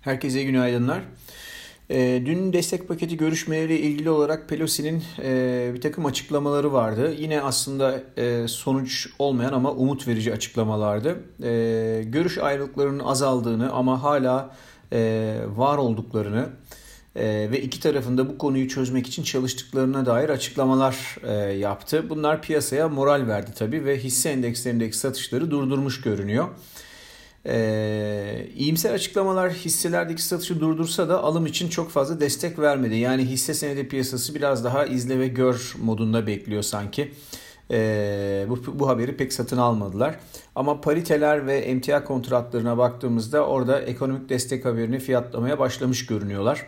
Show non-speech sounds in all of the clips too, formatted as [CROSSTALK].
Herkese günaydınlar. E, dün destek paketi görüşmeleriyle ilgili olarak Pelosi'nin e, bir takım açıklamaları vardı. Yine aslında e, sonuç olmayan ama umut verici açıklamalardı. E, görüş ayrılıklarının azaldığını ama hala var olduklarını ve iki tarafında bu konuyu çözmek için çalıştıklarına dair açıklamalar yaptı. Bunlar piyasaya moral verdi tabii ve hisse endekslerindeki satışları durdurmuş görünüyor. Ee, iyimser açıklamalar hisselerdeki satışı durdursa da alım için çok fazla destek vermedi. Yani hisse senedi piyasası biraz daha izle ve gör modunda bekliyor sanki. Ee, bu, bu haberi pek satın almadılar. Ama pariteler ve emtia kontratlarına baktığımızda orada ekonomik destek haberini fiyatlamaya başlamış görünüyorlar.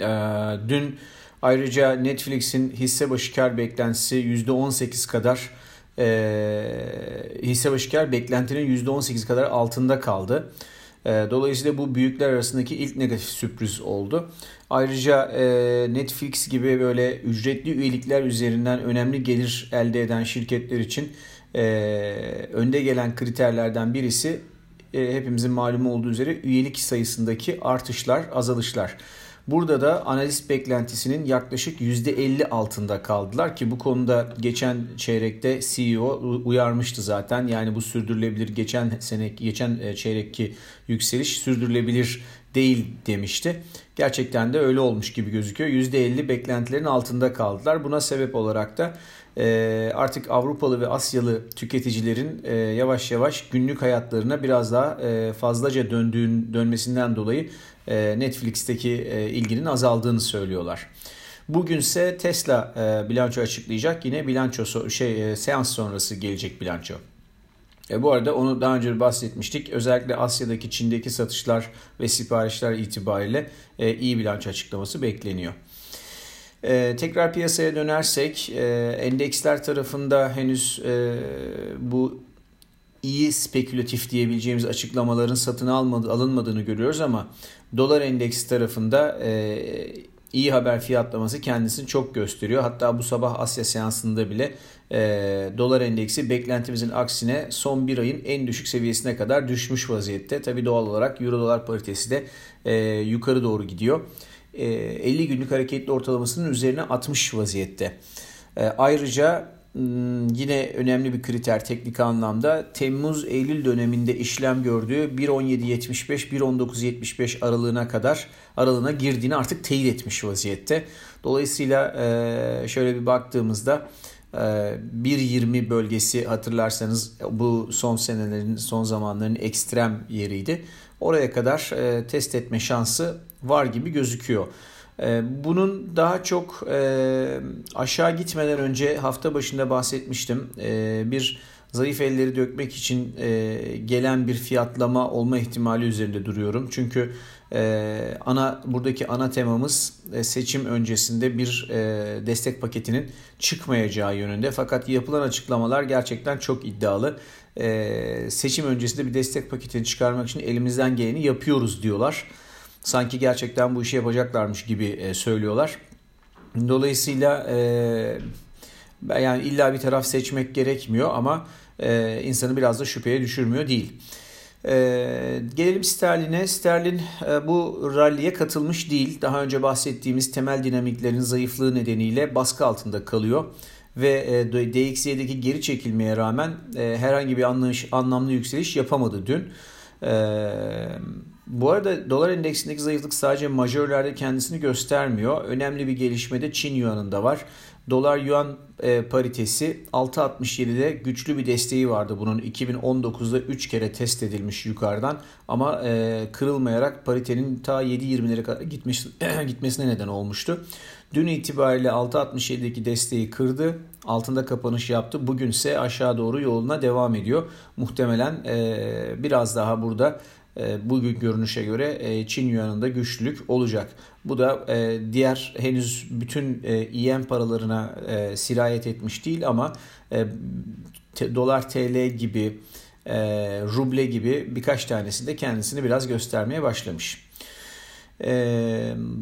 Ee, dün ayrıca Netflix'in hisse başı kar beklentisi %18 kadar e, hisse başı kar beklentinin %18 kadar altında kaldı. E, dolayısıyla bu büyükler arasındaki ilk negatif sürpriz oldu. Ayrıca e, Netflix gibi böyle ücretli üyelikler üzerinden önemli gelir elde eden şirketler için e, önde gelen kriterlerden birisi e, hepimizin malumu olduğu üzere üyelik sayısındaki artışlar, azalışlar. Burada da analist beklentisinin yaklaşık %50 altında kaldılar ki bu konuda geçen çeyrekte CEO uyarmıştı zaten. Yani bu sürdürülebilir geçen sene geçen e, çeyrekki yükseliş sürdürülebilir değil demişti. Gerçekten de öyle olmuş gibi gözüküyor. %50 beklentilerin altında kaldılar. Buna sebep olarak da e, artık Avrupalı ve Asyalı tüketicilerin e, yavaş yavaş günlük hayatlarına biraz daha fazlaca döndüğün dönmesinden dolayı Netflix'teki ilginin azaldığını söylüyorlar. Bugünse Tesla bilanço açıklayacak. Yine bilanço şey seans sonrası gelecek bilanço. E bu arada onu daha önce bahsetmiştik. Özellikle Asya'daki Çin'deki satışlar ve siparişler itibariyle e, iyi bilanço açıklaması bekleniyor. E, tekrar piyasaya dönersek e, endeksler tarafında henüz e, bu iyi spekülatif diyebileceğimiz açıklamaların satın almadı, alınmadığını görüyoruz ama dolar endeksi tarafında e, iyi haber fiyatlaması kendisini çok gösteriyor. Hatta bu sabah Asya seansında bile e, dolar endeksi beklentimizin aksine son bir ayın en düşük seviyesine kadar düşmüş vaziyette. Tabi doğal olarak euro dolar paritesi de e, yukarı doğru gidiyor. E, 50 günlük hareketli ortalamasının üzerine atmış vaziyette. E, ayrıca yine önemli bir kriter teknik anlamda Temmuz-Eylül döneminde işlem gördüğü 1.17.75-1.19.75 aralığına kadar aralığına girdiğini artık teyit etmiş vaziyette. Dolayısıyla e, şöyle bir baktığımızda 1.20 e, bölgesi hatırlarsanız bu son senelerin son zamanların ekstrem yeriydi. Oraya kadar e, test etme şansı var gibi gözüküyor. Ee, bunun daha çok e, aşağı gitmeden önce hafta başında bahsetmiştim. Ee, bir zayıf elleri dökmek için e, gelen bir fiyatlama olma ihtimali üzerinde duruyorum. Çünkü e, ana buradaki ana temamız seçim öncesinde bir destek paketinin çıkmayacağı yönünde. Fakat yapılan açıklamalar gerçekten çok iddialı. Seçim öncesinde bir destek paketini çıkarmak için elimizden geleni yapıyoruz diyorlar sanki gerçekten bu işi yapacaklarmış gibi e, söylüyorlar. Dolayısıyla e, yani illa bir taraf seçmek gerekmiyor ama e, insanı biraz da şüpheye düşürmüyor değil. E, gelelim sterline. Sterlin e, bu ralliye katılmış değil. Daha önce bahsettiğimiz temel dinamiklerin zayıflığı nedeniyle baskı altında kalıyor. Ve e, DXY'deki geri çekilmeye rağmen e, herhangi bir anlayış, anlamlı yükseliş yapamadı dün. Eee bu arada dolar endeksindeki zayıflık sadece majörlerde kendisini göstermiyor. Önemli bir gelişme de Çin yuanında var. Dolar yuan e, paritesi 6.67'de güçlü bir desteği vardı bunun 2019'da 3 kere test edilmiş yukarıdan ama e, kırılmayarak paritenin ta 7.20'lere kadar gitmiş, [CLEARS THROAT] gitmesine neden olmuştu. Dün itibariyle 6.67'deki desteği kırdı. Altında kapanış yaptı. Bugünse aşağı doğru yoluna devam ediyor. Muhtemelen e, biraz daha burada bugün görünüşe göre e, Çin yuanında güçlülük olacak. Bu da e, diğer henüz bütün EM paralarına sirayet etmiş değil ama dolar TL gibi ruble gibi birkaç tanesi de kendisini biraz göstermeye başlamış. E,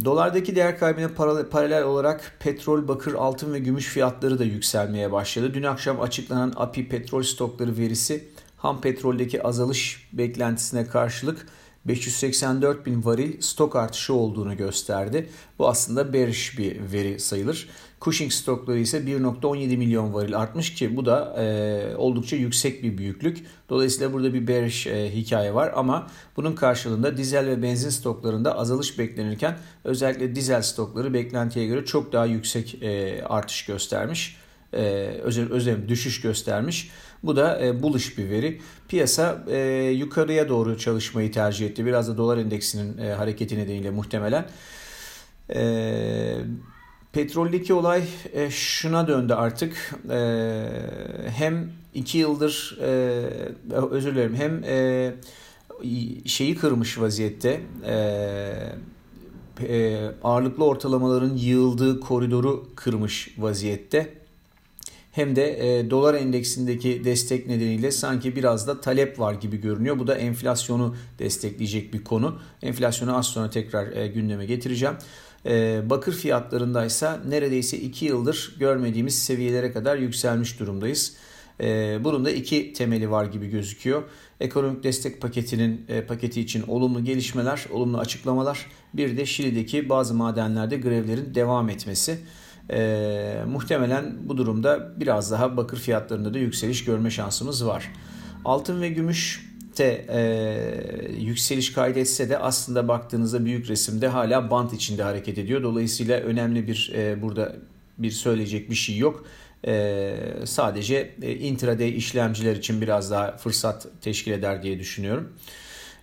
dolardaki değer kaybına paralel olarak petrol, bakır, altın ve gümüş fiyatları da yükselmeye başladı. Dün akşam açıklanan API petrol stokları verisi ham petroldeki azalış beklentisine karşılık 584 bin varil stok artışı olduğunu gösterdi. Bu aslında bearish bir veri sayılır. Cushing stokları ise 1.17 milyon varil artmış ki bu da e, oldukça yüksek bir büyüklük. Dolayısıyla burada bir bearish e, hikaye var ama bunun karşılığında dizel ve benzin stoklarında azalış beklenirken özellikle dizel stokları beklentiye göre çok daha yüksek e, artış göstermiş. E, özel, özel düşüş göstermiş. Bu da e, bullish bir veri. Piyasa e, yukarıya doğru çalışmayı tercih etti. Biraz da dolar endeksinin e, hareketi nedeniyle muhtemelen. E, petroldeki olay e, şuna döndü artık. E, hem iki yıldır e, özür dilerim hem e, şeyi kırmış vaziyette. E, e, ağırlıklı ortalamaların yığıldığı koridoru kırmış vaziyette hem de e, dolar endeksindeki destek nedeniyle sanki biraz da talep var gibi görünüyor. Bu da enflasyonu destekleyecek bir konu. Enflasyonu az sonra tekrar e, gündeme getireceğim. E, bakır fiyatlarındaysa neredeyse 2 yıldır görmediğimiz seviyelere kadar yükselmiş durumdayız. E, bunun da iki temeli var gibi gözüküyor. Ekonomik destek paketinin e, paketi için olumlu gelişmeler, olumlu açıklamalar. Bir de Şili'deki bazı madenlerde grevlerin devam etmesi. E, muhtemelen bu durumda biraz daha bakır fiyatlarında da yükseliş görme şansımız var. Altın ve gümüş de e, yükseliş kaydetse de aslında baktığınızda büyük resimde hala bant içinde hareket ediyor. Dolayısıyla önemli bir e, burada bir söyleyecek bir şey yok. E, sadece e, intraday işlemciler için biraz daha fırsat teşkil eder diye düşünüyorum.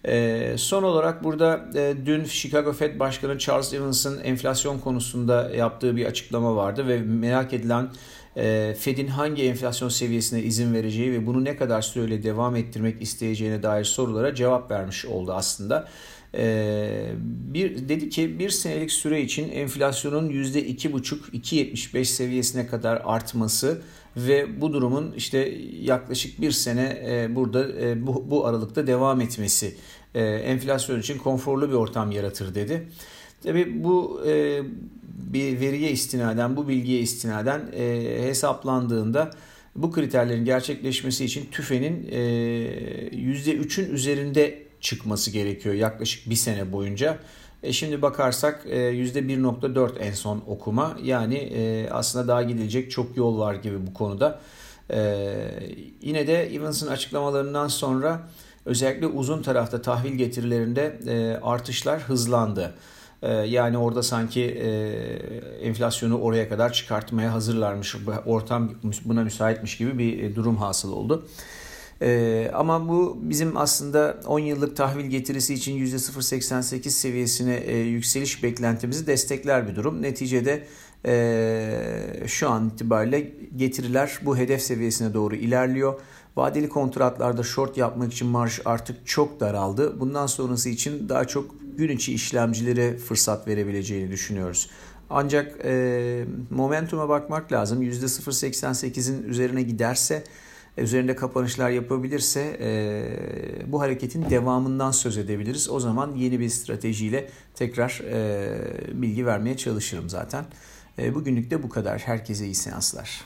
E, son olarak burada e, dün Chicago Fed Başkanı Charles Evans'ın enflasyon konusunda yaptığı bir açıklama vardı ve merak edilen e, Fed'in hangi enflasyon seviyesine izin vereceği ve bunu ne kadar süreyle devam ettirmek isteyeceğine dair sorulara cevap vermiş oldu aslında. Ee, bir dedi ki bir senelik süre için enflasyonun %2,5-2,75 seviyesine kadar artması ve bu durumun işte yaklaşık bir sene e, burada e, bu, bu aralıkta devam etmesi e, enflasyon için konforlu bir ortam yaratır dedi. Tabi bu bir veriye istinaden, bu bilgiye istinaden hesaplandığında bu kriterlerin gerçekleşmesi için tüfenin e, %3'ün üzerinde çıkması gerekiyor yaklaşık bir sene boyunca. E şimdi bakarsak e, %1.4 en son okuma yani e, aslında daha gidilecek çok yol var gibi bu konuda. E, yine de Evans'ın açıklamalarından sonra özellikle uzun tarafta tahvil getirilerinde e, artışlar hızlandı. E, yani orada sanki e, enflasyonu oraya kadar çıkartmaya hazırlarmış, ortam buna müsaitmiş gibi bir e, durum hasıl oldu. Ee, ama bu bizim aslında 10 yıllık tahvil getirisi için %0.88 seviyesine e, yükseliş beklentimizi destekler bir durum. Neticede e, şu an itibariyle getiriler bu hedef seviyesine doğru ilerliyor. Vadeli kontratlarda short yapmak için marj artık çok daraldı. Bundan sonrası için daha çok gün içi işlemcilere fırsat verebileceğini düşünüyoruz. Ancak e, momentuma bakmak lazım. %0.88'in üzerine giderse üzerinde kapanışlar yapabilirse e, bu hareketin devamından söz edebiliriz. O zaman yeni bir stratejiyle tekrar e, bilgi vermeye çalışırım zaten. E, bugünlük de bu kadar. Herkese iyi seanslar.